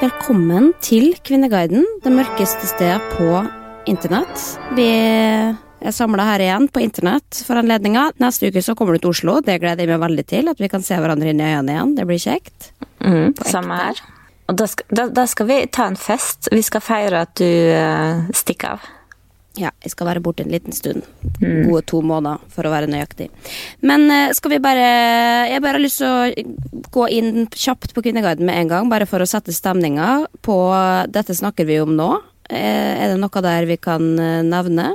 Velkommen til Kvinneguiden, det mørkeste stedet på internett. Vi er samla her igjen på internett for anledninga. Neste uke så kommer du til Oslo, det gleder jeg meg veldig til. At vi kan se hverandre inn i øynene igjen. Det blir kjekt. Mm, samme her. Og da skal, da, da skal vi ta en fest. Vi skal feire at du uh, stikker av. Ja, jeg skal være borte en liten stund. Gode to måneder, for å være nøyaktig. Men eh, skal vi bare Jeg bare har lyst til å gå inn kjapt på Kvinneguiden med en gang, bare for å sette stemninga på Dette snakker vi om nå. Eh, Er det noe der vi kan eh, nevne?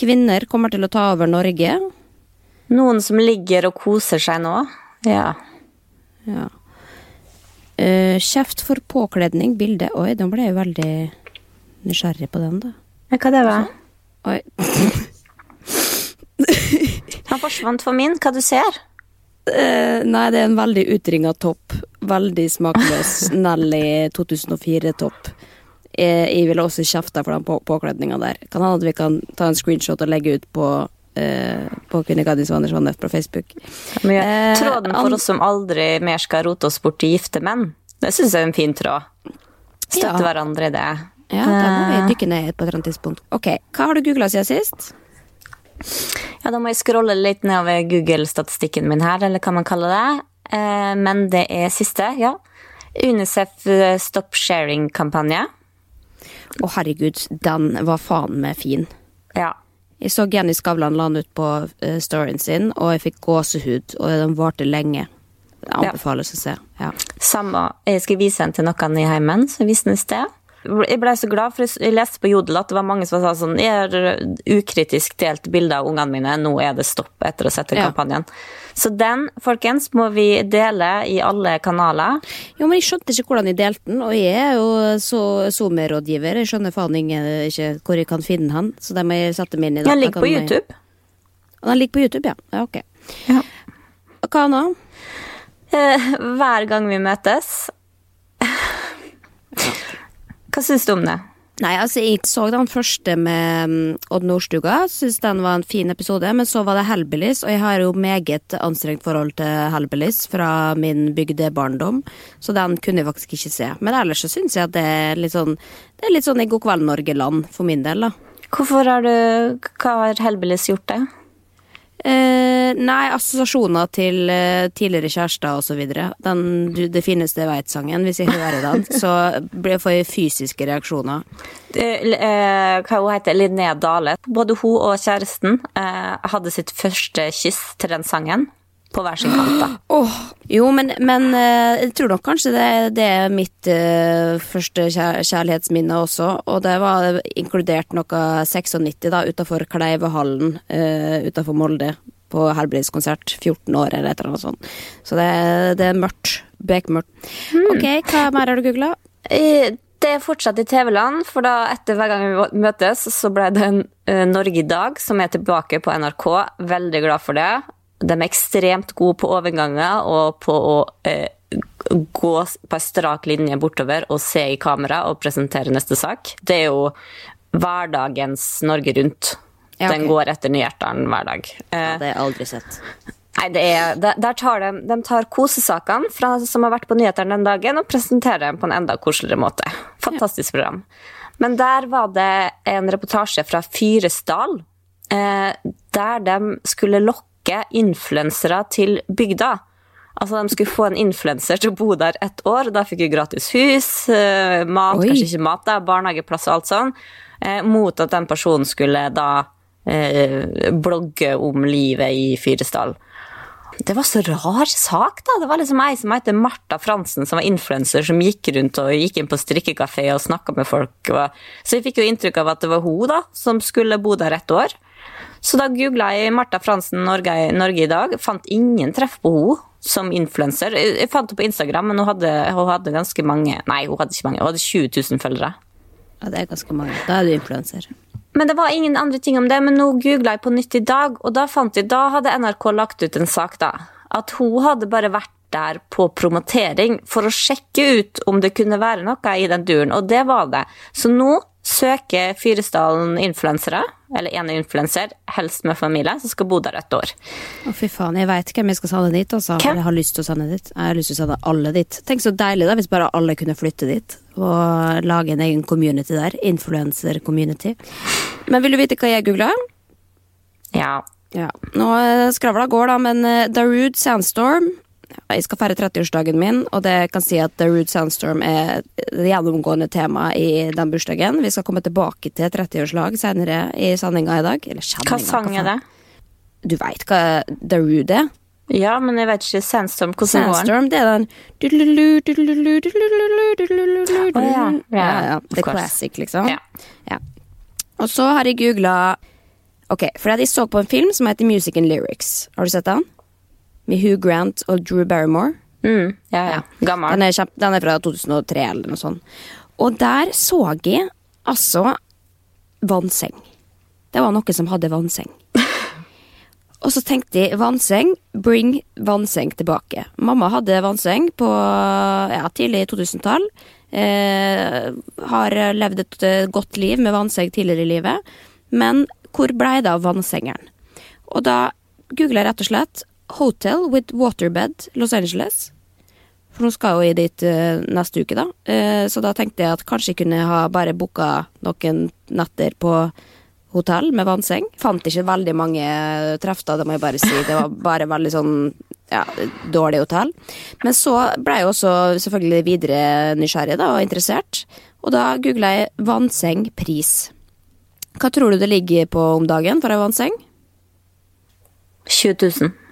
Kvinner kommer til å ta over Norge. Noen som ligger og koser seg nå. Ja. Ja. Kjeft for påkledning, bilde Oi, da ble jeg veldig nysgjerrig på den, da. Hva det var? Oi. Han forsvant for min. Hva du ser? Eh, nei, det er en veldig utringa topp. Veldig smakløs Nelly 2004-topp. Jeg, jeg ville også kjefta for den på, påkledninga der. Kan hende at vi kan ta en screenshot og legge ut på Uh, på Kvinneguiden Svaner Svanef på Facebook. Eh, tråden for oss som aldri mer skal rote oss bort til gifte menn. Det syns jeg er en fin tråd. Støtte Ja. hverandre i det. Ja, da må vi Eh, dykke ned på et eller annet tidspunkt. Ok, hva har du googla siden sist? Ja, da må jeg scrolle litt nedover Google-statistikken min her, eller hva man kaller det. Eh, Men det er siste, ja. Unicef eh, Stop Sharing-kampanje. Å herregud, den var faen meg fin. Ja. Jeg så Jenny Skavlan la den ut på storyen sin, og jeg fikk gåsehud, og den varte lenge. Det anbefales å se. Ja. Samme. Jeg skal vise den til noen i heimen, så viste den i sted. Jeg ble så glad, for jeg leste på Jodel at det var mange som sa sånn Jeg har ukritisk delt bilder av ungene mine, nå er det stopp etter å sette Ja. kampanjen. Så den, folkens, må vi dele i alle kanaler. Jo, men jeg skjønte ikke hvordan jeg delte den, og jeg er jo så SoMe-rådgiver. Jeg skjønner faen ingen, ikke hvor jeg kan finne han, så det må jeg sette meg inn i. Den ligger på YouTube. Og den ligger på YouTube, ja. ja ok. Ja. Hva nå? Eh, hver gang vi møtes. Hva syns du om det? Nei, altså, jeg så den første med mm, Odd Nordstuga. Syns den var en fin episode. Men så var det Hellbillies, og jeg har jo meget anstrengt forhold til Hellbillies fra min bygde barndom, så den kunne jeg faktisk ikke se. Men ellers så syns jeg at det er litt sånn Det er litt sånn i God kveld Norge-land for min del, da. Hvorfor har du Hva har Hellbillies gjort det? Eh, nei, assosiasjoner til eh, tidligere kjærester videre. Den du, Det fineste veit-sangen, hvis jeg hører den, så blir- får jeg fysiske reaksjoner. Det, eh, hva hun heter Linnea Dale. Både hun og kjæresten eh, hadde sitt første kyss til den sangen. På hver sin kant. Åh, jo, men, men eh, jeg tror nok kanskje det, det er mitt uh, første kjærlighetsminne også. Og det var inkludert noe 96 da, utafor Kleivehallen uh, utafor Molde. På Helbredskonsert. 14 år eller et eller annet sånt. Så det, det er mørkt. Bekmørkt. Ok, hva mer har du googla? Eh, Det er fortsatt i TV-land, for da etter hver gang vi møtes, så ble det en eh, Norge i dag, som er tilbake på NRK. Veldig glad for det. De er ekstremt gode på overganger og på å eh, gå på en strak linje bortover og se i kamera og presentere neste sak. Det er jo hverdagens Norge Rundt. Ja, Den går etter Nyhjertaren hver dag. Eh, Det har jeg aldri sett. Nei, det er, der tar de, de tar kosesakene fra, som har vært på nyhetene den dagen, og presenterer dem på en enda koseligere måte. Fantastisk program. Men der var det en reportasje fra Fyresdal, eh, der de skulle lokke influensere til bygda. Altså, De skulle få en influenser til å bo der ett år. Da fikk vi gratis hus, eh, mat, Oi. kanskje ikke mat, da, barnehageplass og alt sånn. Eh, mot at den personen skulle da eh, blogge om livet i Fyresdal. Det var så rar sak, da. Det var liksom ei som heter Martha Fransen, som var influenser, som gikk rundt og gikk inn på strikkekafé og snakka med folk. Så jeg fikk jo inntrykk av at det var hun da, som skulle bo der ett år. Så da googla jeg Martha Fransen Norge, Norge i dag. Fant ingen treff på henne som influenser. Jeg fant henne på Instagram, men hun hadde, hun hadde ganske mange Nei, hun hadde ikke mange. Hun hadde 20 000 følgere. Ja, det er ganske mange. Da er du influenser. Men det var ingen andre ting om det, men nå googla jeg på nytt i dag, og da fant jeg, da hadde NRK lagt ut en sak da, at hun hadde bare vært der på promotering for å sjekke ut om det kunne være noe i den duren, og det var det. Så nå søker Fyresdalen influensere, eller en influenser, helst med familie, som skal bo der et år. Å, fy faen. Jeg veit hvem jeg skal sende dit, altså. Hvem? Jeg har lyst til å sende dit. Jeg har lyst til å sende alle dit. Tenk så deilig da, hvis bare alle kunne flytte dit. Og lage en egen community der. Influencer-community. Men vil du vite hva jeg googla? Ja. Ja. Nå eh, skravla går, da, men eh, Darude Sandstorm Jeg skal feire 30-årsdagen min, og det kan si at The Rude Sandstorm er det gjennomgående tema i den bursdagen. Vi skal komme tilbake til 30-årslag senere i sendinga i dag. Eller sendinga, Hva sang er det? Du veit hva The Rude er? Ja, men jeg vet ikke, Sandstorm, hvordan går den? Sandstorm, det er den Å, ja. Ja, ja, ja. The classic, liksom. Ja. Og så har jeg googla Ok, for jeg så på en film som heter Music and Lyrics. Har du sett den? Med Hugh Grant og Drew Barrymore. Mm, ja, ja. Gammel. Den er, kjempe, den er fra 2003 eller noe sånt. Og der så jeg altså vannseng. Det var noen som hadde vannseng. Og så tenkte jeg vannseng, bring vannseng tilbake. Mamma hadde vannseng på ja, tidlig 2000-tall. Eh, har levd et eh, godt liv med vannseng tidligere i livet. Men hvor blei det av vannsengeren? Og da googla jeg rett og slett 'Hotel with waterbed Los Angeles'. For nå skal jeg jo dit uh, neste uke, da. Uh, så da tenkte jeg at kanskje jeg kunne ha bare booka noen netter på hotell med vannseng. Fant ikke veldig mange treff, da, det må jeg bare si. Det var bare veldig sånn ja, dårlig hotell. Men så ble jeg også selvfølgelig videre nysgjerrig da, og interessert. Og da googla jeg vannseng pris. Hva tror du det ligger på om dagen for ei vannseng? 20 000.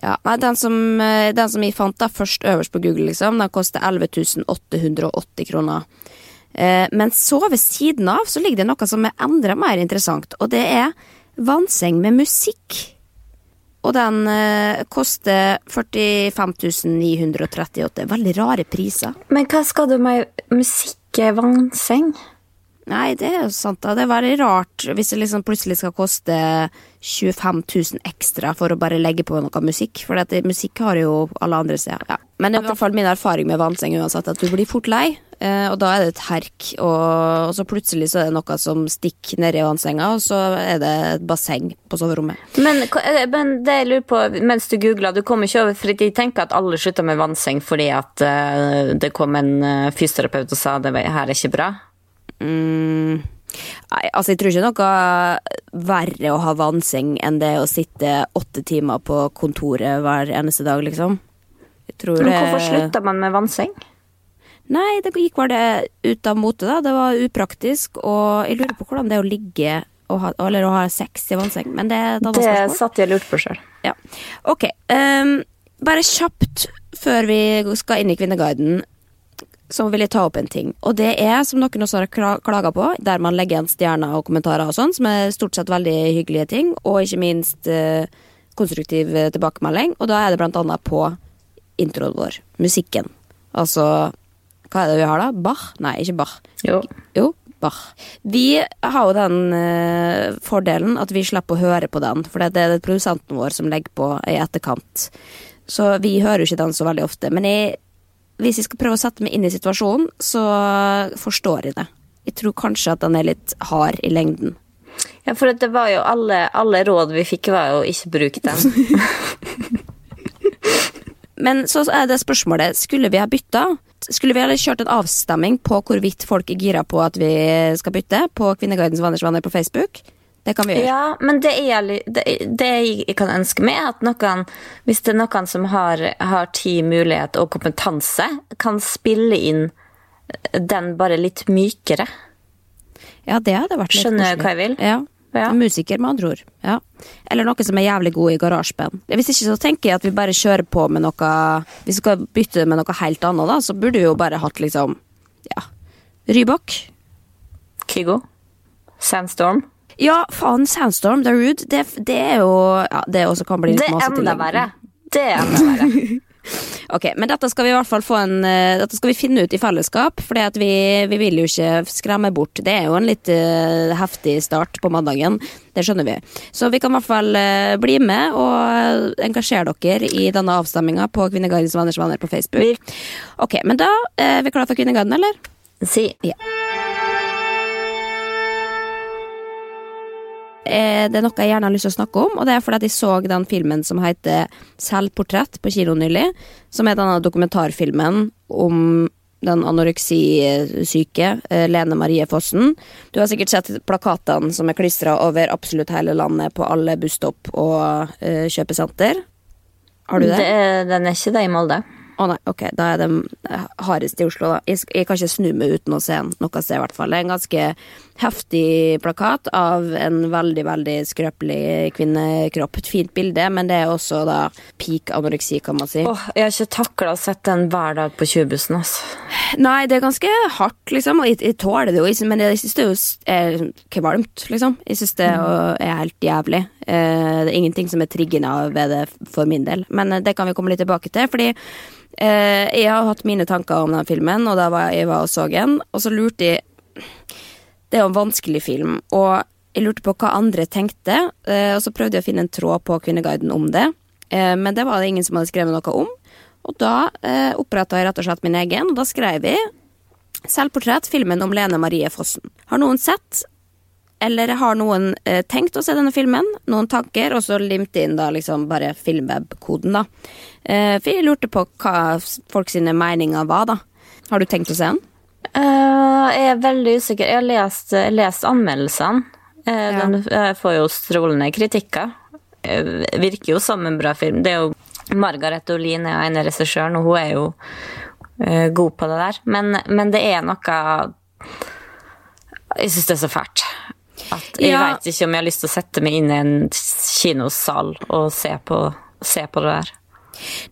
Ja, nei, den som, eh, den som jeg fant da først øverst på Google, liksom, den koster 11 880 kroner. Eh, men så ved siden av så ligger det noe som er enda mer interessant, og det er vannseng med musikk. Og den eh, koster 45 938. Veldig rare priser. Men hva skal du med musikk-vannseng? Nei, det er jo sant, da. Det er veldig rart hvis det liksom plutselig skal koste 25 000 ekstra for å bare legge på noe musikk. For at musikk har jo alle andre steder. Ja. Men i hvert fall min erfaring med vannseng uansett, at du blir fort lei. eh, Og da er det et herk, og og så plutselig så er det noe som stikker nedi vannsenga, og så er det et basseng på soverommet. Men, eh, men det jeg lurer på, mens du googler, du kommer ikke over For jeg tenker at alle slutter med vannseng fordi at eh, det kom en fysioterapeut og sa det her er ikke bra. Mm. Nei, altså jeg tror ikke noe verre å ha vannseng enn det å sitte åtte timer på kontoret hver eneste dag, liksom. Jeg tror Men hvorfor slutta man med vannseng? Nei, det gikk bare det ut av mote, da. Det var upraktisk, og jeg lurer på hvordan det er å ligge og ha, eller å ha sex i vannseng, men det er et annet Det satt jeg og lurte på sjøl. Ja. Ok. Um, bare kjapt før vi skal inn i Kvinneguiden, så vil jeg ta opp en ting. Og det er, som noen også har kla- klaga på, der man legger igjen stjerner og kommentarer og sånn, som er stort sett veldig hyggelige ting, og ikke minst eh, konstruktiv eh, tilbakemelding. Og da er det blant annet på introen vår. Musikken. Altså Hva er det vi har, da? Bach? Nei, ikke Bach. Jo. Jo, Bach. Vi har jo den eh, fordelen at vi slipper å høre på den, for det er det produsenten vår som legger på i etterkant. Så vi hører jo ikke den så veldig ofte. Men jeg, hvis jeg skal prøve å sette meg inn i situasjonen, så forstår jeg det. Jeg tror kanskje at den er litt hard i lengden. Ja, for det var jo alle, alle råd vi fikk, var jo ikke bruk den. Men så er det spørsmålet, skulle vi ha bytta? Skulle vi ha kjørt en avstemming på hvorvidt folk er gira på at vi skal bytte på Kvinneguidens venners på Facebook? Det kan vi gjøre. Ja, men det, er, det, det jeg kan ønske meg, er at noen, hvis det er noen som har, har tid, mulighet og kompetanse, kan spille inn den bare litt mykere. Ja, det hadde vært litt Skjønner du hva jeg vil? Ja. Ja. Musiker, med andre ord. Ja. Eller noen som er jævlig god i garasjeband. Hvis ikke så tenker jeg at vi bare kjører på med noe Hvis vi skal bytte med noe helt annet, da, så burde vi jo bare hatt liksom Ja. Rybak. Kygo? Sandstorm? Ja, faen, Sandstorm, The Rude, det, det er jo Ja, det også kan bli litt Det er masete i enda verre. Det er enda verre. Ok, men dette skal vi i hvert fall få en uh, Dette skal vi finne ut i fellesskap, for vi, vi vil jo ikke skremme bort. Det er jo en litt uh, heftig start på mandagen, det skjønner vi. Så vi kan i hvert fall uh, bli med og engasjere dere i denne avstemminga på Kvinnegardens venners venner på Facebook. Ok, men da er vi klare for Kvinnegarden, eller? Si. Eh, Det er noe jeg gjerne har lyst til å snakke om, og det er fordi at jeg så den filmen som heter Selvportrett på kino nylig. Som er denne dokumentarfilmen om den anoreksisyke eh, Lene Marie Fossen. Du har sikkert sett plakatene som er klistra over absolutt hele landet på alle busstopp og eh, kjøpesenter. Har du det? Det den er ikke det i Molde. Å nei, ok, da er det hardest i Oslo, da. Jeg, jeg kan ikke snu meg uten å se den noe sted, i hvert fall. Det er en ganske heftig plakat av en veldig, veldig skrøpelig kvinnekropp. Et fint bilde, men det er også da peak anoreksi, kan man si. Åh, jeg har ikke takla å sette den hver dag på 20-bussen. Altså. Nei, det er ganske hardt, liksom, og jeg, jeg tåler det jo, men jeg synes det er jo kvalmt, liksom. Jeg synes det er er helt jævlig. Eh, det er ingenting som er triggende ved det for min del, men eh, det kan vi komme litt tilbake til, fordi eh, jeg har hatt mine tanker om den filmen, og da var jeg var og så den, og så lurte jeg Det er jo en vanskelig film, og jeg lurte på hva andre tenkte, og så prøvde jeg å finne en tråd på Kvinneguiden om det, men det var det ingen som hadde skrevet noe om. Og da eh, oppretta jeg rett og slett min egen, og da skrev jeg Selvportrett, filmen om Lene Marie Fossen. Har noen sett, eller har noen eh, tenkt å se denne filmen? Noen tanker, og så limte inn da liksom bare filmweb-koden, da. Eh, for jeg lurte på hva folk sine meninger var, da. Har du tenkt å se den? Uh, jeg er veldig usikker. Jeg har lest, lest anmeldelsene. Uh, Ja. Den uh, får jo strålende kritikker. Eh, virker jo som en bra film. Det er jo Margaret Olin er ene regissøren, og hun er jo god på det der. Men, men det er noe Jeg syns det er så fælt. At jeg Ja. vet ikke om jeg har lyst til å sette meg inn i en kinosal og se på, se på det der.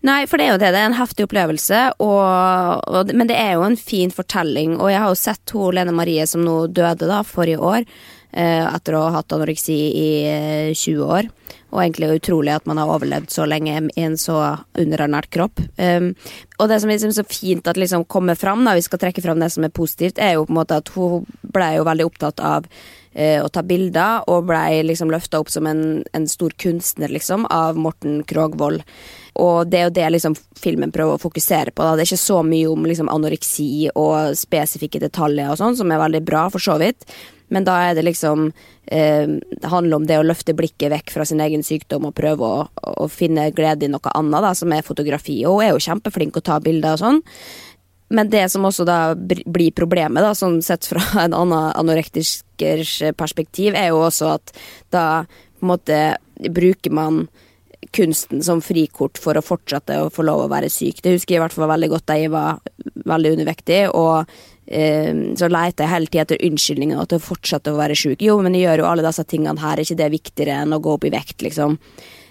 Nei, for det er jo det. Det er en heftig opplevelse, og, og, men det er jo en fin fortelling. Og jeg har jo sett hun Lene Marie som nå døde da, forrige år, eh, etter å ha hatt anoreksi i eh, 20 år. Og egentlig utrolig at man har overlevd så lenge i en så underernært kropp. Um, og det som er liksom så fint at liksom kommer fram, da, vi skal trekke fram det som er positivt, er jo på en måte at hun ble jo veldig opptatt av eh, og ta bilder, og blei liksom løfta opp som en, en stor kunstner, liksom, av Morten Krogvold. Og det er jo det liksom filmen prøver å fokusere på. Da. Det er ikke så mye om liksom, anoreksi og spesifikke detaljer og sånn, som er veldig bra, for så vidt. Men da er det liksom eh, handler om det å løfte blikket vekk fra sin egen sykdom og prøve å, å finne glede i noe annet, da, som er fotografi. Og hun er jo kjempeflink å ta bilder og sånn. Men det som også da blir problemet, da, sånn sett fra en annen anorektikers perspektiv, er jo også at da på en måte bruker man kunsten som frikort for å fortsette å få lov å være syk. Det husker jeg i hvert fall veldig godt da jeg var veldig undervektig, og eh, så leter jeg hele tida etter unnskyldninger til å fortsette å være syk. Jo, men jeg gjør jo alle disse tingene her, er ikke det viktigere enn å gå opp i vekt, liksom?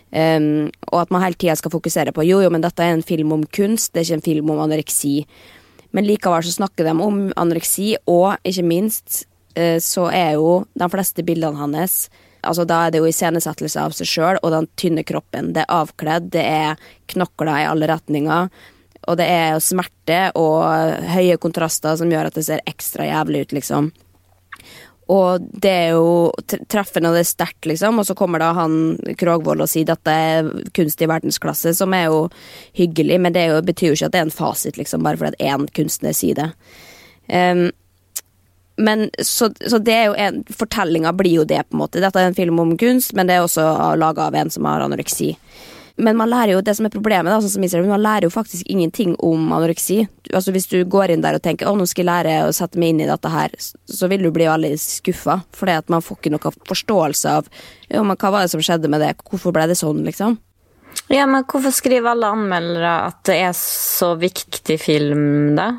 Um, og at man hele tida skal fokusere på jo, jo, men dette er en film om kunst, det er ikke en film om anoreksi. Men likevel så snakker de om anoreksi, og ikke minst uh, så er jo de fleste bildene hans Altså Da er det jo iscenesettelse av seg sjøl og den tynne kroppen. Det er avkledd, det er knokler i alle retninger. Og det er jo smerte og høye kontraster som gjør at det ser ekstra jævlig ut, liksom. Og det er jo treffende og det er sterkt, liksom. Og så kommer da han Krogvold og sier at det er kunst i verdensklasse, som er jo hyggelig, men det jo, betyr jo ikke at det er en fasit, liksom, bare fordi én kunstner sier det. Um, men så, så, det er jo en Fortellinga blir jo det, på en måte. Dette er en film om kunst, men det er også laga av en som har anoreksi. Men man lærer jo det som er problemet, da, sånn som Israel, man lærer jo faktisk ingenting om anoreksi. Altså Hvis du går inn der og tenker å nå skal jeg lære å sette meg inn i dette her, så vil du bli veldig skuffa. Fordi at man får ikke noe forståelse av jo, men hva var det som skjedde med det, hvorfor ble det sånn, liksom. Ja, men hvorfor skriver alle anmeldere at det er så viktig film, da?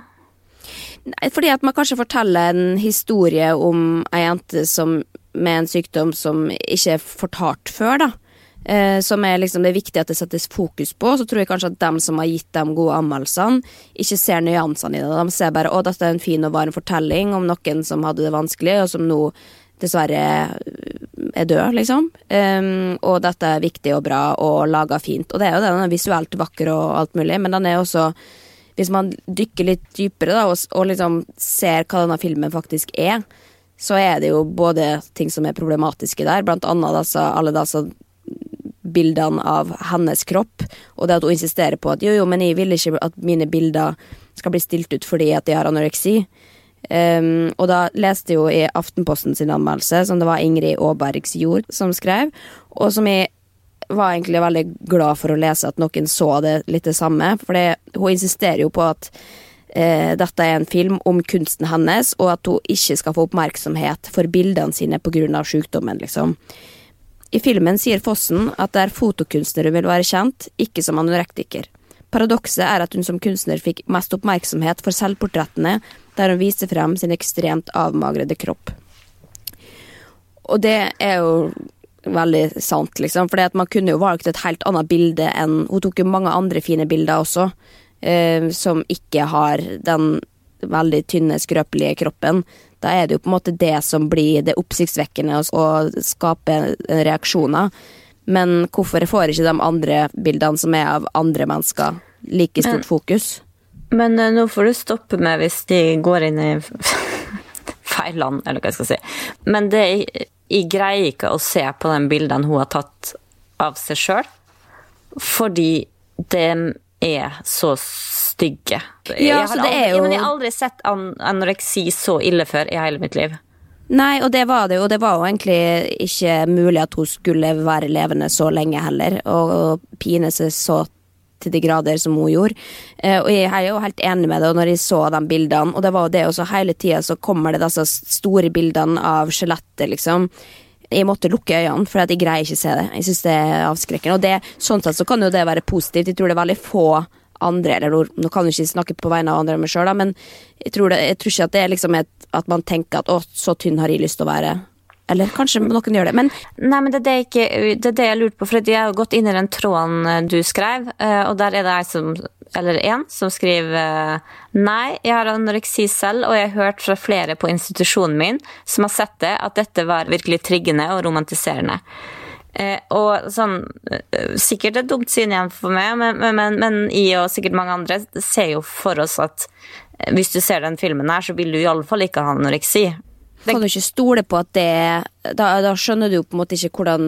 Nei, fordi at man kanskje forteller en historie om ei jente som, med en sykdom som ikke er fortalt før, da eh, som er liksom det er viktig at det settes fokus på. Så tror jeg kanskje at dem som har gitt dem gode anmeldelsene, ikke ser nyansene i det. De ser bare 'Å, dette er en fin og varm fortelling om noen som hadde det vanskelig, og som nå dessverre er død, liksom. Um, og dette er viktig og bra og laga fint. Og det er jo det, den er visuelt vakker og alt mulig, men den er også Hvis man dykker litt dypere da, og, og liksom ser hva denne filmen faktisk er, så er det jo både ting som er problematiske der, blant annet altså, alle disse bildene av hennes kropp, og det at hun insisterer på at jo, jo, men jeg vil ikke at mine bilder skal bli stilt ut fordi at jeg har anoreksi. Um, og da leste jeg jo i Aftenposten sin anmeldelse, som det var Ingrid Aabergsjord som skrev, og som jeg var egentlig veldig glad for å lese at noen så det litt det samme, for hun insisterer jo på at uh, dette er en film om kunsten hennes, og at hun ikke skal få oppmerksomhet for bildene sine av sykdommen, liksom. I filmen sier Fossen at det er fotokunstner hun vil være kjent, ikke som anorektiker. Paradokset er at hun som kunstner fikk mest oppmerksomhet for selvportrettene, der hun viser frem sin ekstremt avmagrede kropp. Og det er jo veldig sant, liksom, for man kunne jo valgt et helt annet bilde enn Hun tok jo mange andre fine bilder også, eh, som ikke har den veldig tynne, skrøpelige kroppen da er det jo på en måte det som blir det oppsiktsvekkende og skaper reaksjoner. Men hvorfor får ikke de andre bildene som er av andre mennesker, like stort men, fokus? Men uh, nå får du stoppe meg hvis de går inn i feil land, eller hva jeg skal si. Men det, jeg greier ikke å se på de bildene hun har tatt av seg sjøl, fordi de er så stygge. Ja, jeg, har aldri, jo... men jeg har aldri sett an anoreksi så ille før i hele mitt liv. Nei, og det var det jo. Det var jo egentlig ikke mulig at hun skulle være levende så lenge heller, og pine seg så til de grader som hun gjorde. Eh, og jeg er jo helt enig med det, og når jeg så de bildene, og det var jo det også hele tida, så kommer det disse store bildene av skjelettet, liksom. Jeg måtte lukke øynene, for jeg greier ikke å se det. Jeg synes det er avskrekkende. Og det, sånn sett så kan jo det være positivt. Jeg tror det er veldig få andre, eller nå kan jeg ikke snakke på vegne av andre enn meg sjøl, men jeg tror, det, jeg tror, ikke at det er liksom et, at man tenker at å, så tynn har jeg lyst til å være. Eller kanskje noen gjør det, men Nei, men det er det, ikke, det, er det jeg lurte på, for jeg har gått inn i den tråden eh, du skrev, eh, og der er det ei som eller en som skriver eh, Nei, jeg har anoreksi selv, og jeg har hørt fra flere på institusjonen min som har sett det, at dette var virkelig triggende og romantiserende. Eh, og sånn eh, Sikkert et dumt syn igjen for meg, men, men, men i og sikkert mange andre ser jo for oss at eh, hvis du ser den filmen her, så vil du iallfall ikke ha anoreksi. Det... Kan du ikke stole på at det da, da skjønner du jo på en måte ikke hvordan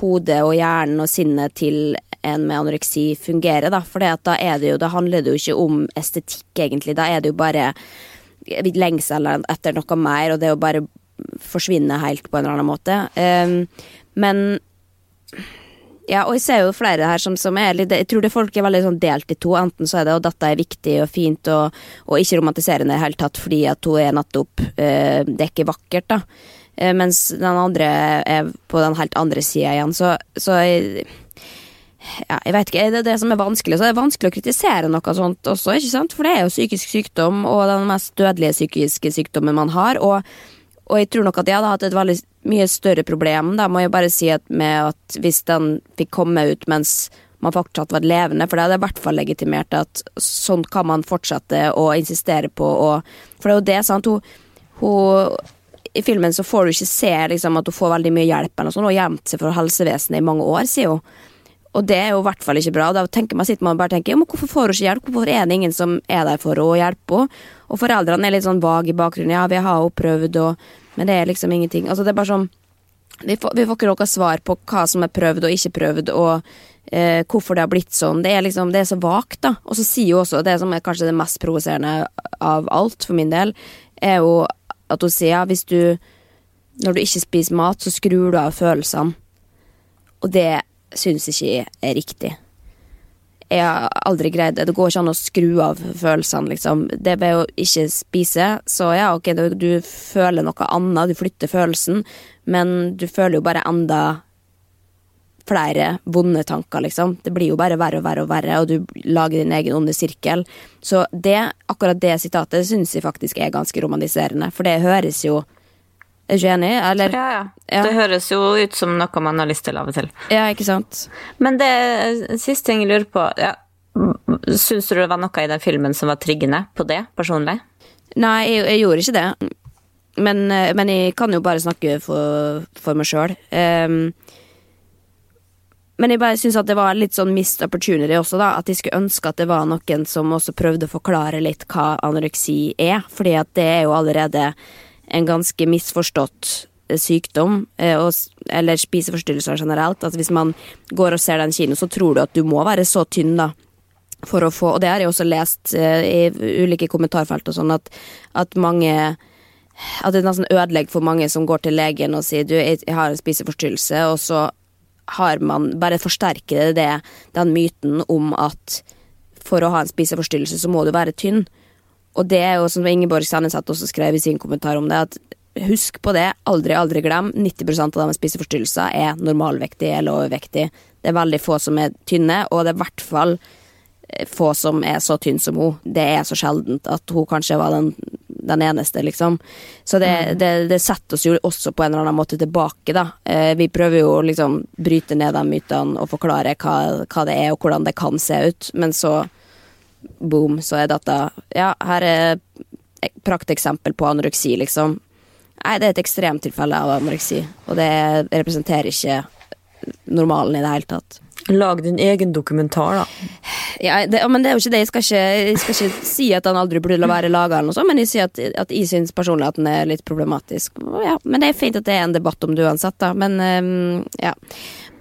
hodet og hjernen og sinnet til en med anoreksi fungerer, da. For da Da handler det jo ikke om estetikk, egentlig. Da er det jo bare lengsel etter noe mer, og det å bare forsvinne helt på en eller annen måte. Um, men Ja, og jeg ser jo flere her som, som er litt Jeg tror det folk er veldig sånn delt i to. Enten så er det at dette er viktig og fint og, og ikke romantiserende i det hele tatt fordi at hun er nettopp eh, Det er ikke vakkert, da. Eh, mens den andre er på den helt andre sida igjen. Så, så jeg, ja, jeg vet ikke, Det er det som er vanskelig. Så det er vanskelig å kritisere noe sånt også, ikke sant? for det er jo psykisk sykdom, og den mest dødelige psykiske sykdommen man har. og og jeg tror nok at jeg hadde hatt et veldig mye større problem, da må jeg bare si at med at hvis den fikk komme ut mens man fortsatt var levende, for det hadde i hvert fall legitimert at sånn kan man fortsette å insistere på og For det er jo det, sant, hun, hun I filmen så får du ikke se liksom, at hun får veldig mye hjelp, eller sånt, har gjemt seg for helsevesenet i mange år, sier hun. Og det er jo i hvert fall ikke bra. Da tenker man, sitter man bare tenker, ja, men hvorfor får hun ikke hjelp? Hvorfor er det ingen som er der for å hjelpe henne? Og foreldrene er litt sånn vage i bakgrunnen. Ja, vi har jo prøvd, og, men det er liksom ingenting. Altså, det er bare sånn vi får, vi får ikke noe svar på hva som er prøvd og ikke prøvd, og eh, hvorfor det har blitt sånn. Det er liksom, det er så vagt, da. Og så sier hun også, det som er kanskje det mest provoserende av alt, for min del, er jo at hun sier ja, hvis du Når du ikke spiser mat, så skrur du av følelsene. Og det syns ikke jeg er riktig. Jeg har aldri greid det. Det går ikke an å skru av følelsene, liksom. Det ved å ikke spise, så ja, ok, du føler noe annet, du flytter følelsen, men du føler jo bare enda flere vonde tanker, liksom. Det blir jo bare verre og verre og verre, og du lager din egen onde sirkel. Så det, akkurat det sitatet syns jeg faktisk er ganske romantiserende, for det høres jo Er ikke enig? Eller? Ja, ja, Ja. Det høres jo ut som noe man har lyst til av og til. Ja, ikke sant? Men det siste ting jeg lurer på ja, Syns du det var noe i den filmen som var triggende på det, personlig? Nei, jeg, jeg gjorde ikke det. Men, eh, men jeg kan jo bare snakke for, for meg sjøl. men jeg bare syns at det var litt sånn missed opportunity også, da. At jeg skulle ønske at det var noen som også prøvde å forklare litt hva anoreksi er. Fordi at det er jo allerede en ganske misforstått eh, sykdom, eh, eller spiseforstyrrelser generelt. At hvis man går og ser den kino, så tror du at du må være så tynn, da. For å få, og det har jeg også lest eh, i ulike kommentarfelt og sånn, at, at mange At det nesten ødelegger for mange som går til legen og sier du, jeg har en spiseforstyrrelse, og så har man bare forsterker det, det den myten om at for å ha en spiseforstyrrelse så må du være tynn. Og det er jo som Ingeborg Sandnes også skrev i sin kommentar om det, at husk på det, aldri, aldri glem, 90% av dem med spiseforstyrrelser er normalvektige eller overvektige. Det er veldig få som er tynne, og det er i hvert fall eh, få som er så tynn som hun. Det er så sjeldent at hun kanskje var den, den eneste, liksom. Så det, det, det setter oss jo også på en eller annen måte tilbake, da. Eh, vi prøver jo å liksom bryte ned de mytene og forklare hva, hva det er og hvordan det kan se ut, men så boom, så er dette Ja, her er et prakteksempel på anoreksi, liksom. Nei, det er et ekstremtilfelle av anoreksi, og det representerer ikke normalen i det hele tatt. Lag din egen dokumentar, da. Ja, det, men det er jo ikke det. Jeg skal ikke, jeg skal ikke si at han aldri burde være laga, men jeg sier at, at jeg syns personlig at den er litt problematisk. Ja, men det er fint at det er en debatt om det uansett, da. Men um, ja.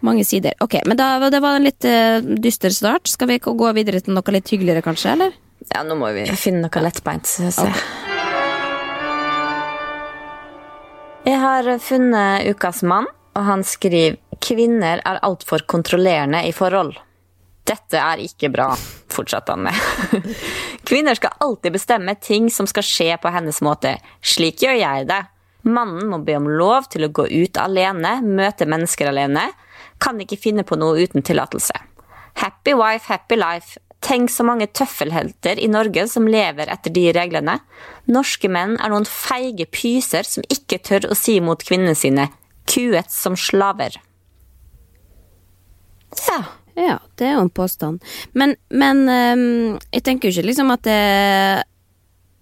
Mange sider. Ok, men da, det var en litt uh, dyster start. Skal vi gå videre til noe litt hyggeligere, kanskje, eller? Ja, nå må vi finne noe lettbeint. jeg. Jeg har funnet Ukas mann, og han skriver Kvinner er altfor kontrollerende i forhold. Dette er ikke bra, fortsatte han med. Kvinner skal alltid bestemme ting som skal skje på hennes måte. Slik gjør jeg det. Mannen må be om lov til å gå ut alene, møte mennesker alene. Kan ikke finne på noe uten tillatelse. Happy wife, happy life. Tenk så mange tøffelhelter i Norge som lever etter de reglene. Norske menn er noen feige pyser som ikke tør å si mot kvinnene sine kuet som slaver. Ja. Ja, det er jo en påstand. Men, men um, jeg tenker jo ikke liksom at det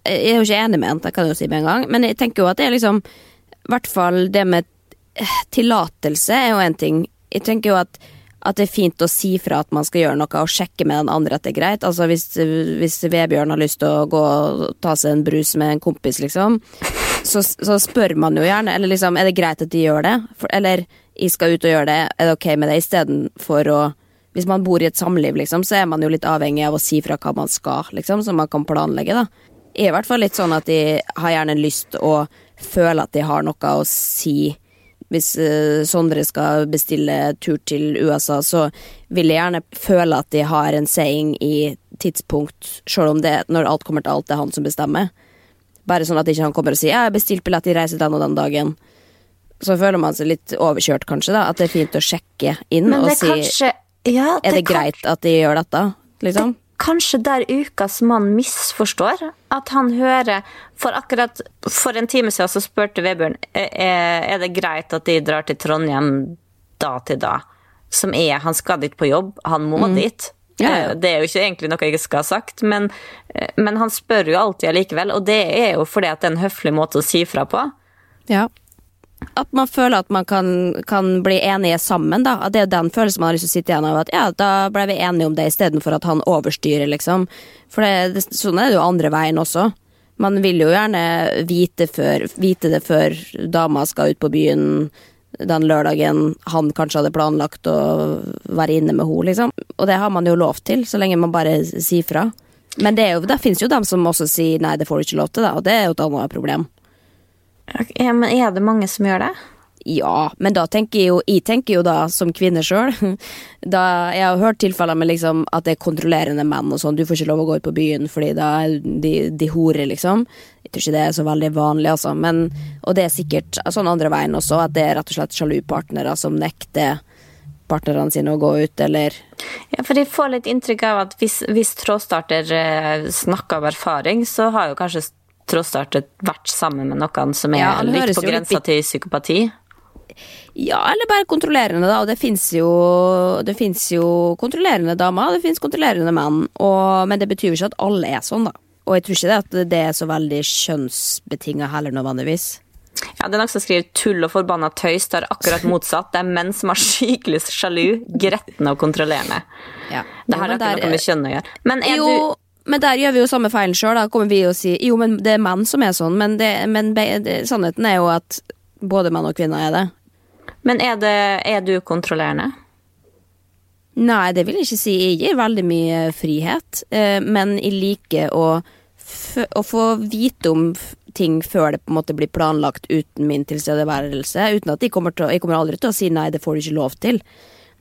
Jeg er jo ikke enig med en, det kan jeg jo si med en gang, men jeg tenker jo at det er liksom I hvert fall det med eh, tillatelse er jo en ting. Jeg tenker jo at at det er fint å si fra at man skal gjøre noe, og sjekke med den andre at det er greit. Altså Hvis, hvis Vebjørn har lyst til å gå og ta seg en brus med en kompis, liksom, så, så spør man jo gjerne. Eller liksom, er det greit at de gjør det? For, eller jeg skal ut og gjøre det, er det ok med det? Istedenfor å Hvis man bor i et samliv, liksom, så er man jo litt avhengig av å si fra hva man skal, liksom, så man kan planlegge, da. Jeg er i hvert fall litt sånn at de har gjerne lyst å føle at de har noe å si hvis eh, Sondre skal bestille tur til USA, så vil jeg gjerne føle at de har en saying i tidspunkt, sjøl om det når alt kommer til alt, det er han som bestemmer. Bare sånn at ikke han kommer og sier 'jeg har bestilt billett, de reiser den og den dagen'. Så føler man seg litt overkjørt, kanskje, da. At det er fint å sjekke inn og si kanskje ja, Er det greit at de gjør dette? Liksom? Kanskje der ukas mann misforstår at han hører For akkurat for en time siden så spurte Vebjørn er, er det greit at de drar til Trondheim da til da. Som er Han skal dit på jobb, han må dit. Mm. Ja, ja. Eh, Det er jo ikke egentlig noe jeg skal ha sagt, men, eh, men han spør jo alltid allikevel. Og det er jo fordi at det er en høflig måte å si fra på. Ja. At man føler at man kan, kan bli enige sammen, da. At det er den følelsen man har lyst til å sitte igjen av. At ja, da ble vi enige om det, istedenfor at han overstyrer, liksom. For det, det, sånn er det jo andre veien også. Man vil jo gjerne vite, før, vite det før dama skal ut på byen den lørdagen han kanskje hadde planlagt å være inne med henne, liksom. Og det har man jo lov til, så lenge man bare sier fra. Men det, jo, det finnes jo dem som også sier nei, det får du ikke lov til, da. Og det er jo et annet problem. Ja, men er det mange som gjør det? Ja, men da tenker jeg jo Jeg tenker jo da som kvinne sjøl Jeg har hørt tilfeller med liksom at det er kontrollerende menn og sånn. Du får ikke lov å gå ut på byen fordi da de, de horer, liksom. Jeg tror ikke det er så veldig vanlig, altså. Men, og det er sikkert sånn andre veien også, at det er rett og slett sjalu partnere som nekter partnerne sine å gå ut, eller Ja, for jeg får litt inntrykk av at hvis, hvis trådstarter eh, snakker av erfaring, så har jo kanskje trådstarter vært sammen med noen som er Ja, litt på grensa til psykopati. Ja, eller bare kontrollerende, da. Og det fins jo, jo kontrollerende damer, og det fins kontrollerende menn. Og, men det betyr jo ikke at alle er sånn, da. Og jeg tror ikke det at det er så veldig kjønnsbetinga heller, nødvendigvis. Ja, det er noen som skriver 'tull og forbanna tøys'. Er akkurat motsatt. Det er menn som er skikkelig sjalu, gretne og kontrollerende. Ja. Det har ikke noe med kjønn å gjøre. Men er jo, du men der gjør vi jo samme feilen sjøl. Da kommer vi og sier jo, men det er menn som er sånn. Men, det, men det, sannheten er jo at både menn og kvinner er det. Men er, det, er du kontrollerende? Nei, det vil jeg ikke si. Jeg gir veldig mye frihet, eh, men jeg liker å, å få vite om ting før det på en måte blir planlagt uten min tilstedeværelse. Uten at de kommer til Jeg kommer aldri til å si nei, det får du ikke lov til.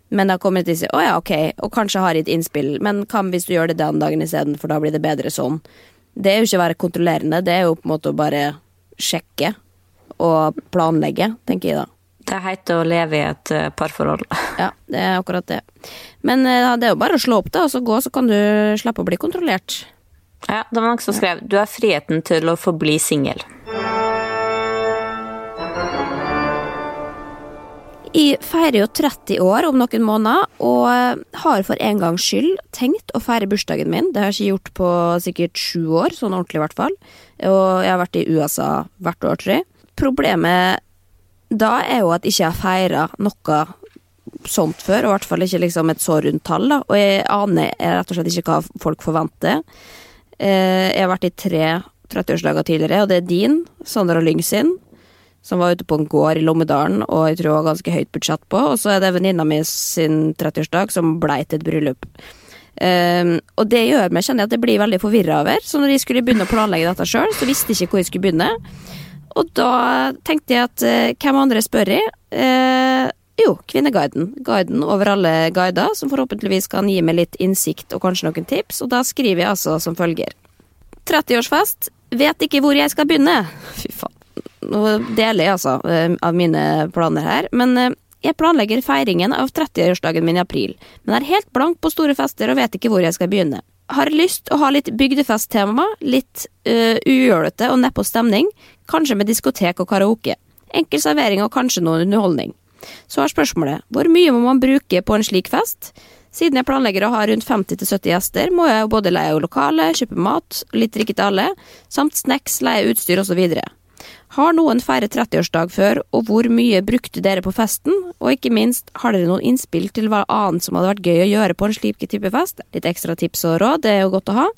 Men da kommer de til å si å ja, ok, og kanskje har et innspill, men hva hvis du gjør det den dagen isteden, for da blir det bedre sånn. Det er jo ikke å være kontrollerende, det er jo på en måte å bare sjekke og planlegge, tenker jeg da. Det heter å leve i et eh, parforhold. Ja, det er akkurat det. Men ja, det er jo bare å slå opp det, og så gå, så kan du slippe å bli kontrollert. Ja, det var noen som skrev 'du har friheten til å forbli singel'. Jeg feirer jo 30 år om noen måneder, og eh, har for en gangs skyld tenkt å feire bursdagen min. Det har jeg ikke gjort på sikkert sju år, sånn ordentlig i hvert fall. Og jeg har vært i USA hvert år, tror jeg. Problemet da er jo at jeg ikke har feira noe sånt før, og i hvert fall ikke liksom et så rundt tall. da. Og jeg aner rett og slett ikke hva folk forventer. Eh, Jeg har vært i tre 30-årsdager tidligere, og det er din, Sandra Lyng sin, som var ute på en gård i Lommedalen, og jeg tror det var ganske høyt budsjett på. Og så er det venninna mi sin 30-årsdag som blei til et bryllup. Um, og det gjør meg kjenner jeg at jeg blir veldig forvirra over. Så når jeg skulle begynne å planlegge dette sjøl, så visste jeg ikke hvor jeg skulle begynne. Og da tenkte jeg at uh, hvem andre spør jeg? Uh, jo, Kvinneguiden. Guiden over alle guider, som forhåpentligvis kan gi meg litt innsikt og kanskje noen tips. Og da skriver jeg altså som følger. 30-årsfest. Vet ikke hvor jeg skal begynne. Fy faen. Nå deler jeg altså eh, av mine planer her. Men eh, jeg planlegger feiringen av 30-årsdagen min i april. Men er helt blank på store fester og vet ikke hvor jeg skal begynne. Har lyst å ha litt bygdefesttema, litt uh, ujålete og nedpå stemning. Kanskje med diskotek og karaoke. Enkel servering og kanskje noe underholdning. Så er spørsmålet hvor mye må man bruke på en slik fest? Siden jeg planlegger å ha rundt 50-70 gjester, må jeg både leie lokale, kjøpe mat, litt drikke til alle, samt snacks, leie utstyr osv. Har noen feiret 30-årsdag før, og hvor mye brukte dere på festen? Og ikke minst, har dere noen innspill til hva annet som hadde vært gøy å gjøre på en slik type fest? Litt ekstra tips og råd, det er jo godt å ha.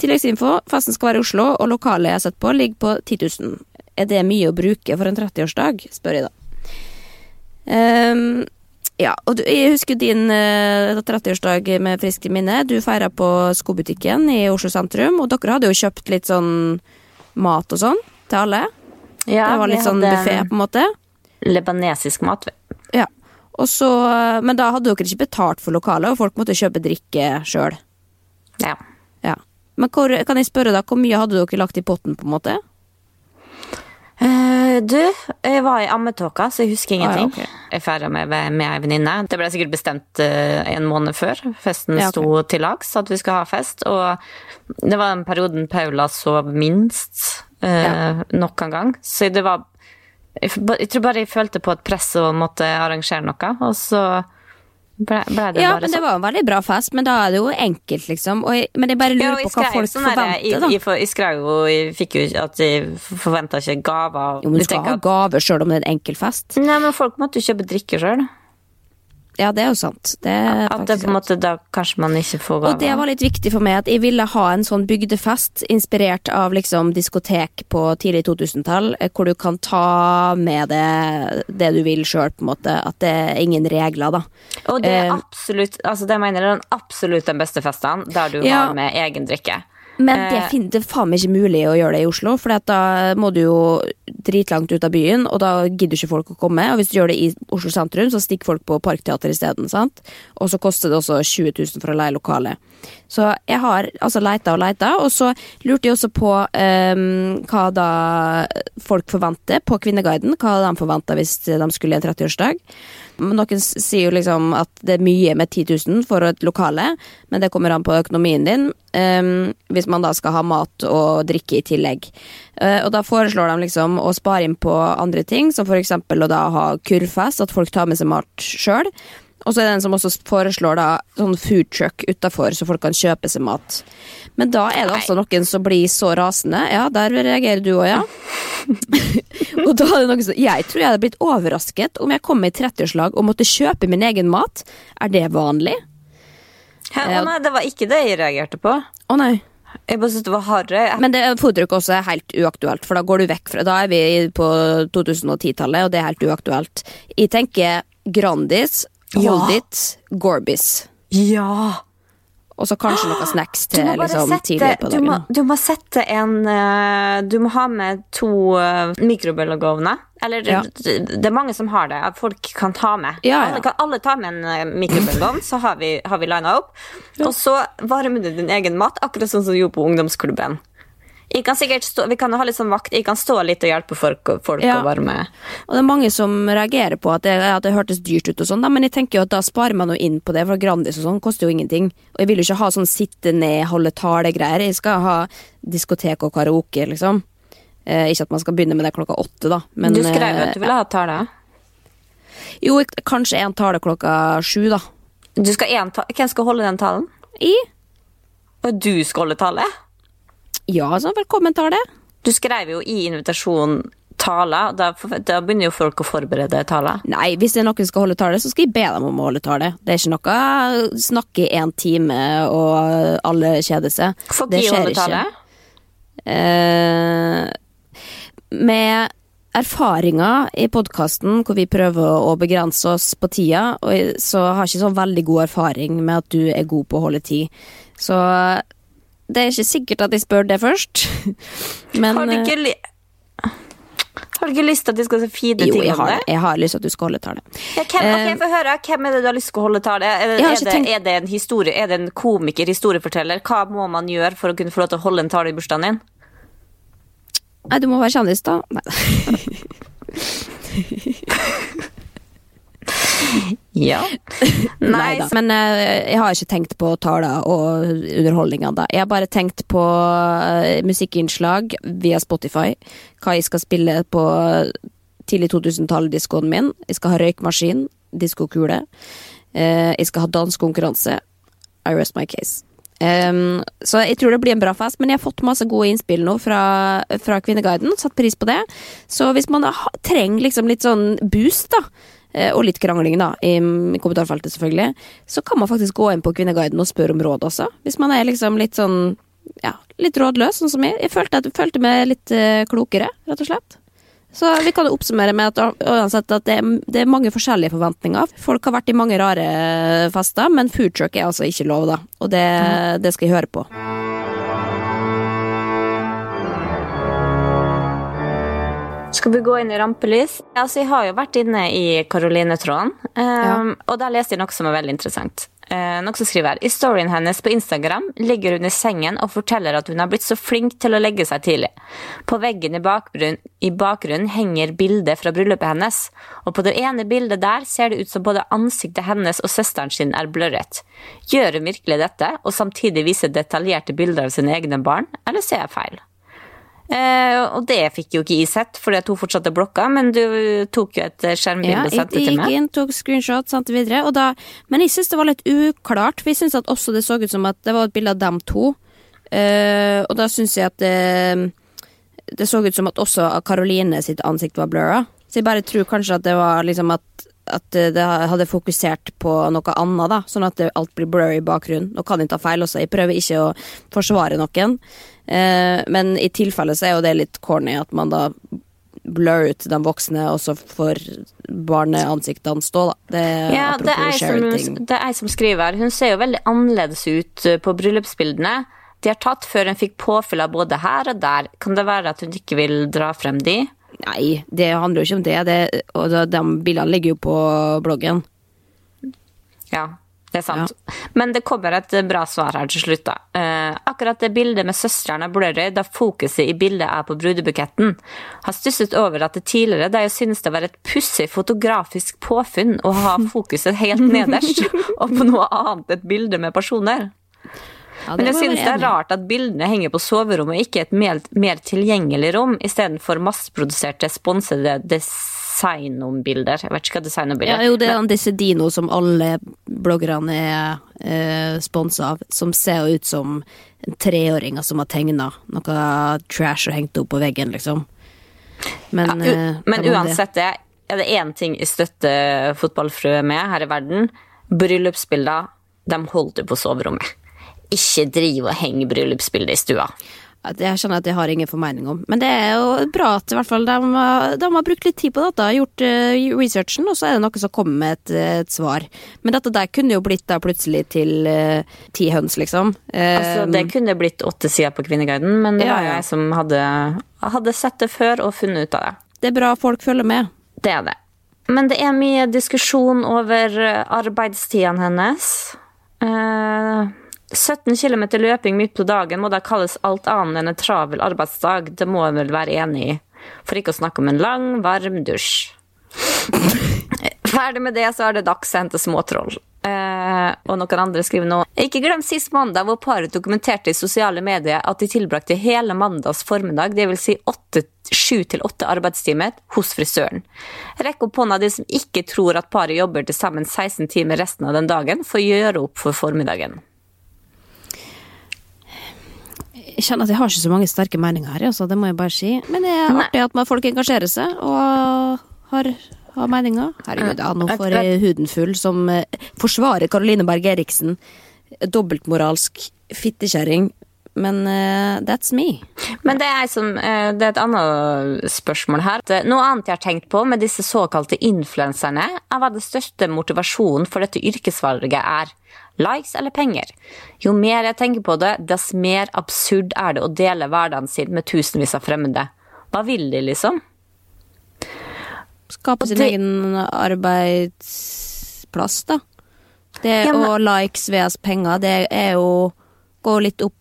Tilleggsinfo, festen skal være i Oslo, og lokalet jeg har sett på ligger på 10 000. Er det mye å bruke for en 30-årsdag, spør jeg da. Um, ja, og du, jeg husker din uh, 30-årsdag med friskt minne. Du feira på skobutikken i Oslo sentrum, og dere hadde jo kjøpt litt sånn mat og sånn til alle. Ja, det var litt sånn buffé, på en måte. Lebanesisk mat. Ja. Og så, men da hadde dere ikke betalt for lokalet, og folk måtte kjøpe drikke sjøl. Ja. Ja. Men hvor, kan jeg spørre da, hvor mye hadde dere lagt i potten, på en måte? Uh, du, jeg var i ammetåka, så jeg husker ingenting. Ah, ja, okay. Jeg feira med, med ei venninne. Det ble sikkert bestemt uh, en måned før festen Ja, okay. sto til lags, at vi skulle ha fest. Og det var den perioden Paula sov minst eh, nok en gang. Så det var jeg, jeg tror bare jeg følte på et press og måtte arrangere noe, og så ble, ble det Ja, bare men det sånn. var en veldig bra fest, men da er det jo enkelt, liksom. Og jeg, men jeg bare Ja, lurer og på hva skrev folk sånn forventer, jeg, da. jeg, jeg, jeg skrev jo Jeg fikk jo at jeg forventa ikke gaver. Jo, men du skal ha at- gaver sjøl om det er en enkel fest. Nei, men folk måtte jo kjøpe drikke sjøl. Ja, det er jo sant. Det er At det på en måte da kanskje man ikke får gaver. Og det var litt viktig for meg at jeg ville ha en sånn bygdefest inspirert av liksom diskotek på tidlig 2000-tall, eh, hvor du kan ta med det det du vil sjøl, på en måte. At det er ingen regler, da. Og det er Eh, absolutt altså det mener jeg er den absolutt den beste festen, der du Ja. har med egen drikke. Men det, Eh. fin- det er faen meg ikke mulig å gjøre det i Oslo, for da må du jo dritlangt ut av byen, og da gidder ikke folk å komme. Og hvis du gjør det i Oslo sentrum, så stikker folk på Parkteater isteden. Og så koster det også 20 000 for å leie lokale. Så jeg har altså leita og leita, og så lurte jeg også på um, hva da folk forventer på Kvinneguiden. Hva de forventer hvis de skulle i en 30-årsdag. Noen sier jo liksom at det er mye med 10 000 for et lokale, men det kommer an på økonomien din. Um, hvis man da skal ha mat og drikke i tillegg. Uh, og da foreslår de liksom å spare inn på andre ting, som eksempel å da ha kurvfest, at folk tar med seg mat sjøl. Og så er det en som også foreslår da sånn food truck utafor, så folk kan kjøpe seg mat. Men da er det altså noen som blir så rasende. Ja, der reagerer du òg, ja. og da er det noen som Jeg tror jeg hadde blitt overrasket om jeg kom i 30-årslag og måtte kjøpe min egen mat. Er det vanlig? Hæ, å nei, det var ikke det jeg reagerte på. Å nei. Jeg bare syntes det var harry. Men det foodtruck også er helt uaktuelt, for da går du vekk fra Da er vi på 2010-tallet, og det er helt uaktuelt. Jeg tenker Grandis, Ja. Hold It, Gorbis. Ja! Og så kanskje noe snacks til liksom, sette, tidlig på du må, du må sette en eh, Du må ha med to uh, mikrobølgeovner. Eller Ja. det, det er mange som har det. At folk kan ta med. Ja, ja. Alle, kan, alle ta med en uh, mikrobølgeovn, så har vi, har vi lina opp. Og så varmer du din egen mat, akkurat sånn som du gjorde på ungdomsklubben. Jeg kan sikkert stå, vi kan ha litt sånn vakt. Jeg kan stå litt og hjelpe folk, folk Ja. å varme. Og det er mange som reagerer på at det, at det hørtes dyrt ut og sånn, men jeg tenker jo at da sparer man jo inn på det, for Grandis og sånn koster jo ingenting. Og jeg vil jo ikke ha sånn sitte ned, holde tale-greier. Jeg skal ha diskotek og karaoke, liksom. Eh, ikke at man skal begynne med det klokka åtte, da. Men, du skrev jo eh, at du ville ha tale. Jo, kanskje en tale klokka sju, da. Du skal ta Hvem skal holde den talen? I? Og du skal holde tale? Ja, så velkommen-tale. Du skrev jo i invitasjonen tale. Da, da begynner jo folk å forberede tale. Nei, hvis det er noen som skal holde tale, så skal jeg be dem om å holde tale. Det er ikke noe snakke i én time og alle kjeder seg. Får Det skjer holde tale? Eh, med erfaringer i podkasten hvor vi prøver å begrense oss på tida, og så har jeg ikke sånn veldig god erfaring med at du er god på å holde tid. Så det er ikke sikkert at jeg spør det først. Men Har du eh, ikke, li har du ikke lyst til at de skal se fine ting om det? Jo, jeg har lyst til at du skal holde tale. Ja, hvem, okay, ok, høre. Hvem er det du har lyst til å holde tale? Er det, er, det, tenkt- er det en historie? Er det en komiker, historieforteller? Hva må man gjøre for å kunne få lov til å holde en tale i bursdagen din? Nei, du må være kjendis, da. Nei. Ja. Nei da. Men uh, jeg har ikke tenkt på taler og underholdninga, da. Jeg har bare tenkt på uh, musikkinnslag via Spotify. Hva jeg skal spille på tidlig 2000-tall-diskoen min. Jeg skal ha røykmaskin, diskokule. Uh, jeg skal ha dansekonkurranse. I rest my case. Um, så jeg tror det blir en bra fest, men jeg har fått masse gode innspill nå fra, fra Kvinneguiden. Satt pris på det. Så hvis man trenger liksom litt sånn boost, da, og litt krangling da, i i kommentarfeltet selvfølgelig, så kan man faktisk gå inn på Kvinneguiden og spørre om råd også. Hvis man er liksom litt sånn, ja, litt rådløs, sånn som jeg. Jeg følte, at, følte meg litt eh, klokere, rett og slett. Så vi kan jo oppsummere med at, uansett at det, det er mange forskjellige forventninger. Folk har vært i mange rare fester, men foodtruck er altså ikke lov, da. Og det, det skal jeg høre på. Skal vi gå inn i rampelys? Altså, jeg har jo vært inne i Karoline-tråden, um, og der leste jeg noe som er veldig interessant. Uh, noe som skriver I storyen hennes på Instagram ligger hun i sengen og forteller at hun har blitt så flink til å legge seg tidlig. På veggen i, bakgrunn, i bakgrunnen henger bilder fra bryllupet hennes, og på det ene bildet der ser det ut som både ansiktet hennes og søsteren sin er blørret. Gjør hun virkelig dette, og samtidig viser detaljerte bilder av sine egne barn, eller ser jeg feil? Eh, og det fikk jo ikke jeg sett, fordi at hun fortsatte blokka, men du tok jo et skjermbilde og sendte det til meg. Ja, jeg gikk inn, tok screenshot, sendte videre, da Men jeg syns det var litt uklart, for jeg syns at også det så ut som at det var et bilde av dem to, eh, og da syns jeg at det Det så ut som at også Karoline sitt ansikt var blurra, så jeg bare tror kanskje at det var liksom at at det hadde fokusert på noe annet, da, sånn at alt blir blurry i bakgrunnen. Nå kan jeg ta feil også, jeg prøver ikke å forsvare noen, men i tilfelle så er jo det litt corny at man da blur ut de voksne, og så får barneansiktene stå, da. Det ja, det er, som, det er som skriver. Hun ser jo veldig annerledes ut eh, på bryllupsbildene. De har tatt før hun fikk påfyll av både her og der. Kan det være at hun ikke vil dra frem de? Nei, det handler jo ikke om det. det og de bildene ligger jo på bloggen. Ja, det er sant. Ja. Men det kommer et bra svar her til slutt, da. Uh, akkurat det bildet med søstrene blurry, da fokuset i bildet er på brudebuketten, har stusset over at det tidligere da jeg synes det var et pussig fotografisk påfunn å ha fokuset helt nederst, og på noe annet et bilde med personer. Ja, Men jeg synes det er rart at bildene henger på soverommet og ikke et mer, mer tilgjengelig rom, istedenfor masseproduserte, sponsede designombilder. Jeg vet ikke hva designombilder ja, Jo, det er disse Dino som alle bloggerne er eh, sponsa av, som ser ut som treåringer som har tegna noe trash og hengt opp på veggen, liksom. Men, ja, eh, men uansett, det er det én ting jeg støtter fotballfrue med her i verden. Bryllupsbilder, de holder på soverommet. Ikke driv og heng bryllupsbildet i stua. Jeg skjønner at jeg har ingen formening om. Men det er jo bra at i hvert fall de, de har brukt litt tid på dette, gjort uh, researchen, og så er det noe som kommer med et, et, svar. Men dette der kunne jo blitt da plutselig til uh, ti høns, liksom. Uh, altså, det kunne blitt åtte sider på Kvinneguiden, men det ja, var jeg som hadde, hadde sett det før og funnet ut av det. Det er bra folk følger med. Det er det. Men det er mye diskusjon over arbeidstidene hennes. Uh, 17 km løping midt på dagen må da kalles alt annet enn en travel arbeidsdag. Det må en vel være enig i. For ikke å snakke om en lang, varm dusj. Ferdig med det, så er det dags å hente småtroll. Eh, og noen andre skriver nå Ikke glem sist mandag hvor paret dokumenterte i sosiale medier at de tilbrakte hele mandags formiddag, dvs. Si sju til åtte arbeidstimer, hos frisøren. Rekk opp hånda de som ikke tror at paret jobber til sammen 16 timer resten av den dagen for å gjøre opp for formiddagen jeg kjenner at jeg har ikke så mange sterke meninger her, altså, det må jeg bare si. Men det er artig at folk engasjerer seg og har, har meninger. Herregud, ja, nå får jeg huden full som eh, forsvarer Caroline Berg Eriksen. Dobbeltmoralsk fittekjerring. Men uh, that's me. Men det er, som, uh, det er, et annet spørsmål her. Noe annet jeg har tenkt på med disse såkalte influenserne, er hva den største motivasjonen for dette yrkesvalget er likes eller penger. Jo mer jeg tenker på det, dess mer absurd er det å dele hverdagen sin med tusenvis av fremmede. Hva vil de, liksom? Skape sin det... egen arbeidsplass, da. Det ja, men... å likes vs penger, det er jo Gå litt opp,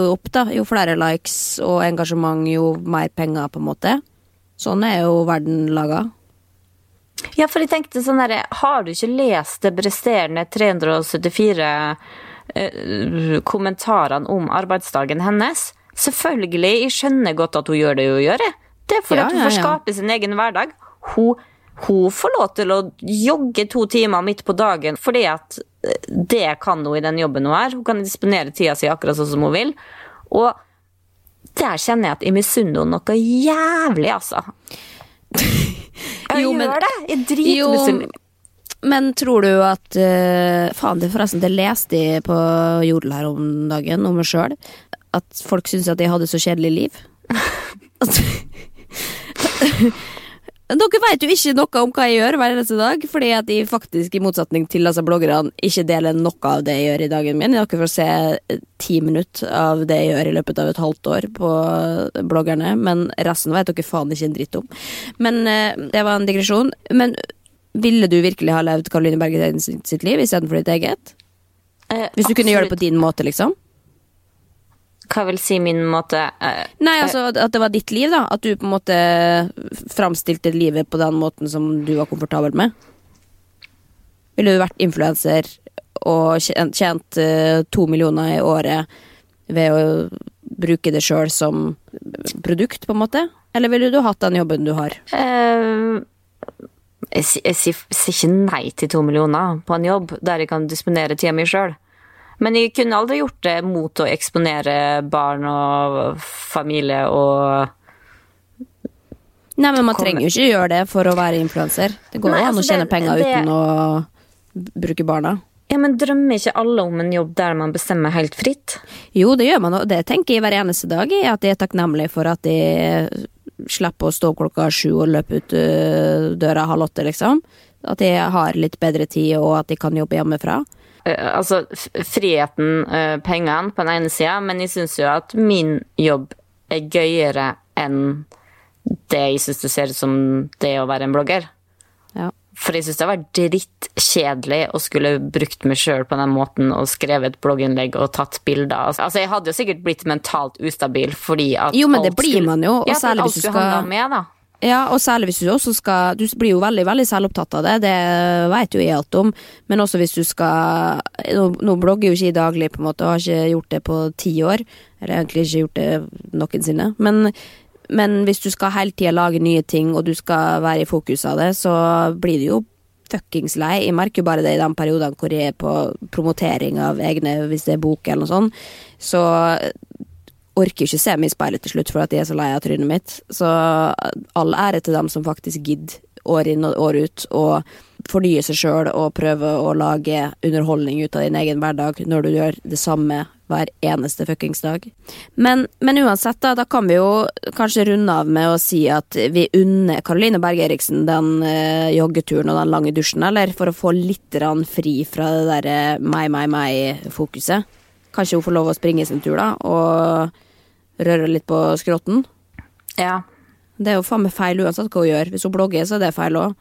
opp, da. Jo flere likes og engasjement, jo mer penger, på en måte. Sånn er jo verden laga. Ja, for jeg tenkte sånn herre Har du ikke lest det presterende 374 eh, kommentarene om arbeidsdagen hennes? Selvfølgelig, jeg skjønner godt at hun gjør det hun gjør. Det er fordi ja, at hun får skape sin egen hverdag. Hun, hun, får lov til å jogge to timer midt på dagen fordi at det kan hun i den jobben hun er. Hun kan disponere tida si akkurat sånn som hun vil. Og der kjenner jeg at jeg misunner henne noe jævlig, altså. Jeg jo, gjør det! Jeg dritmisunner. Men tror du at uh, Faen, det forresten, det leste jeg på Jodel her om dagen, om meg sjøl. At folk syntes at jeg hadde så kjedelig liv. Dere vet jo ikke noe om hva jeg gjør hver eneste dag, fordi at jeg faktisk, i motsetning til altså, bloggerne, ikke deler noe av det jeg gjør i dagen min. Dere får se eh, ti minutter av det jeg gjør i løpet av et halvt år på bloggerne, men resten vet dere faen ikke en dritt om. Men eh, det var en digresjon. Men ville du virkelig ha levd Karoline Berger sitt liv istedenfor ditt eget? Eh, Hvis du kunne gjøre det på din måte, liksom? Hva vil si min måte eh, Nei, altså at det var ditt liv, da. At du på en måte framstilte livet på den måten som du var komfortabel med. Ville du vært influenser og tjent, tjent eh, to millioner i året ved å bruke det sjøl som produkt, på en måte? Eller ville du hatt den jobben du har? Uh, Jeg si- jeg sier sier ikke nei til to millioner på en jobb der jeg kan disponere tida mi sjøl. Men jeg kunne aldri gjort det mot å eksponere barn og familie og Nei, men man trenger jo ikke gjøre det for å være influenser. Det går jo an å altså, tjene penger det- uten å bruke barna. Ja, men drømmer ikke alle om en jobb der man bestemmer helt fritt? Jo, det gjør man, og det tenker jeg hver eneste dag. At jeg er takknemlig for at jeg slipper å stå klokka sju og løpe ut øh, døra halv åtte, liksom. At jeg har litt bedre tid, og at jeg kan jobbe hjemmefra. Eh, altså friheten, eh, pengene på den ene sida, men jeg syns jo at min jobb er gøyere enn det jeg syns det ser ut som det å være en blogger. Ja. For jeg syns det har vært drittkjedelig å skulle brukt meg sjøl på den måten og skrevet et blogginnlegg og tatt bilder. Altså, altså, jeg hadde jo sikkert blitt mentalt ustabil fordi at Jo, men det blir man jo, og særlig hvis du skal- da. Ja, og særlig hvis du også skal Du blir jo veldig veldig selvopptatt av det, det vet jo jeg alt om. Men også hvis du skal Nå, nå blogger jo ikke jeg daglig, på en måte, og har ikke gjort det på ti år. Eller egentlig ikke gjort det noensinne. Men, men hvis du skal hele tida lage nye ting, og du skal være i fokus av det, så blir du jo fuckings lei. Jeg merker jo bare det i de periodene hvor jeg er på promotering av egne, hvis det er bok eller noe sånt. Så orker ikke se meg i speilet til slutt for at de er så lei av trynet mitt. Så all ære til dem som faktisk gidder år inn og år ut å fornye seg sjøl og prøve å lage underholdning ut av din egen hverdag når du gjør det samme hver eneste fuckings dag. Men, men uansett, da, da kan vi jo kanskje runde av med å si at vi unner Karoline Berg Eriksen den øh, joggeturen og den lange dusjen, eller? For å få litt fri fra det derre meg, meg, meg-fokuset. Kanskje hun får lov å springe sin tur, da, og røre litt på skrotten. Ja. Det er jo faen meg feil uansett hva hun gjør. Hvis hun blogger, så er det feil òg.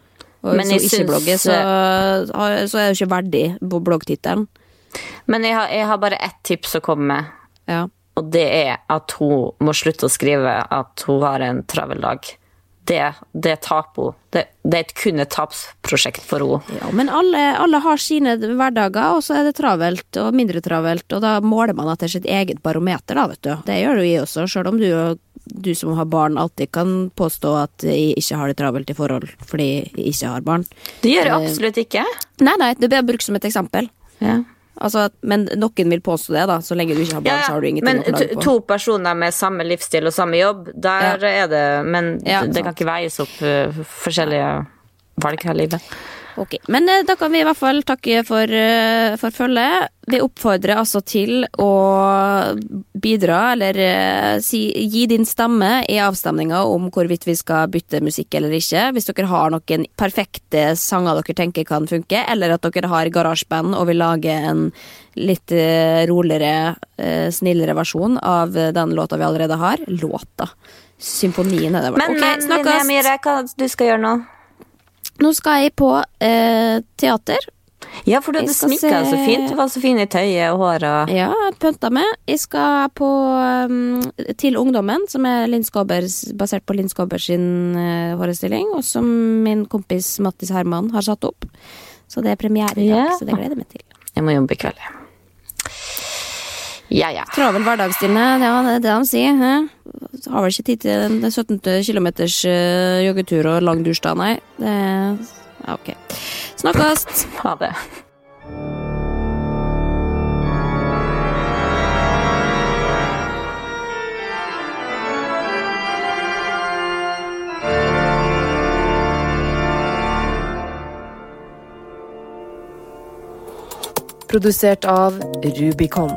Og hvis hun ikke syns- blogger, så, så er hun ikke verdig på bloggtittelen. Men jeg har, jeg har bare ett tips å komme med. Ja. Og det er at hun må slutte å skrive at hun har en travel dag. Det, det hun. Det, det er et kun et tapsprosjekt for henne. ja, men alle, alle har sine hverdager, og så er det travelt og mindre travelt, og da måler man etter sitt eget barometer, da, vet du. Det gjør jo jeg også, sjøl om du, du som har barn alltid kan påstå at jeg ikke har det travelt i forhold fordi jeg ikke har barn. Det gjør jeg absolutt ikke. Nei, nei, det blir brukt som et eksempel. Ja. Altså, men noen vil påstå det, da. Så lenge du ikke har barn, Ja, så har du ingenting men å klage på. to personer med samme livsstil og samme jobb, der er det Men Ja, det sant. kan ikke veies opp uh, forskjellige valg her i livet. Ok, Men eh, da kan vi i hvert fall takke for, eh, for følget. Vi oppfordrer altså til å bidra, eller eh, si, gi din stemme i avstemninga om hvorvidt vi skal bytte musikk eller ikke. Hvis dere har noen perfekte sanger dere tenker kan funke, eller at dere har garasjeband og vil lage en litt roligere, snillere versjon av den låta vi allerede har. Låta. Symfonien er det vel. Men, okay, men. Linnea Myhre, hva du skal gjøre nå? Nå skal jeg på eh, teater. Ja, for du Jeg hadde sminka deg så fint. Du var så fin i tøyet og håret. Ja, jeg pynta meg. Jeg skal på um, Til ungdommen, som er Linn basert på Linn Skåber sin uh, forestilling, og som min kompis Mattis Herman har satt opp. Så det er premiere i dag, Ja. så det gleder jeg meg til. Jeg må jobbe i kveld. ja. Ja, ja. Travel hverdagstime, det er det de sier. He? Har vel ikke tid til en 17 km joggetur og lang dusj da, nei. Det er ok. Snakkes! Ha det. Produsert av Rubicon.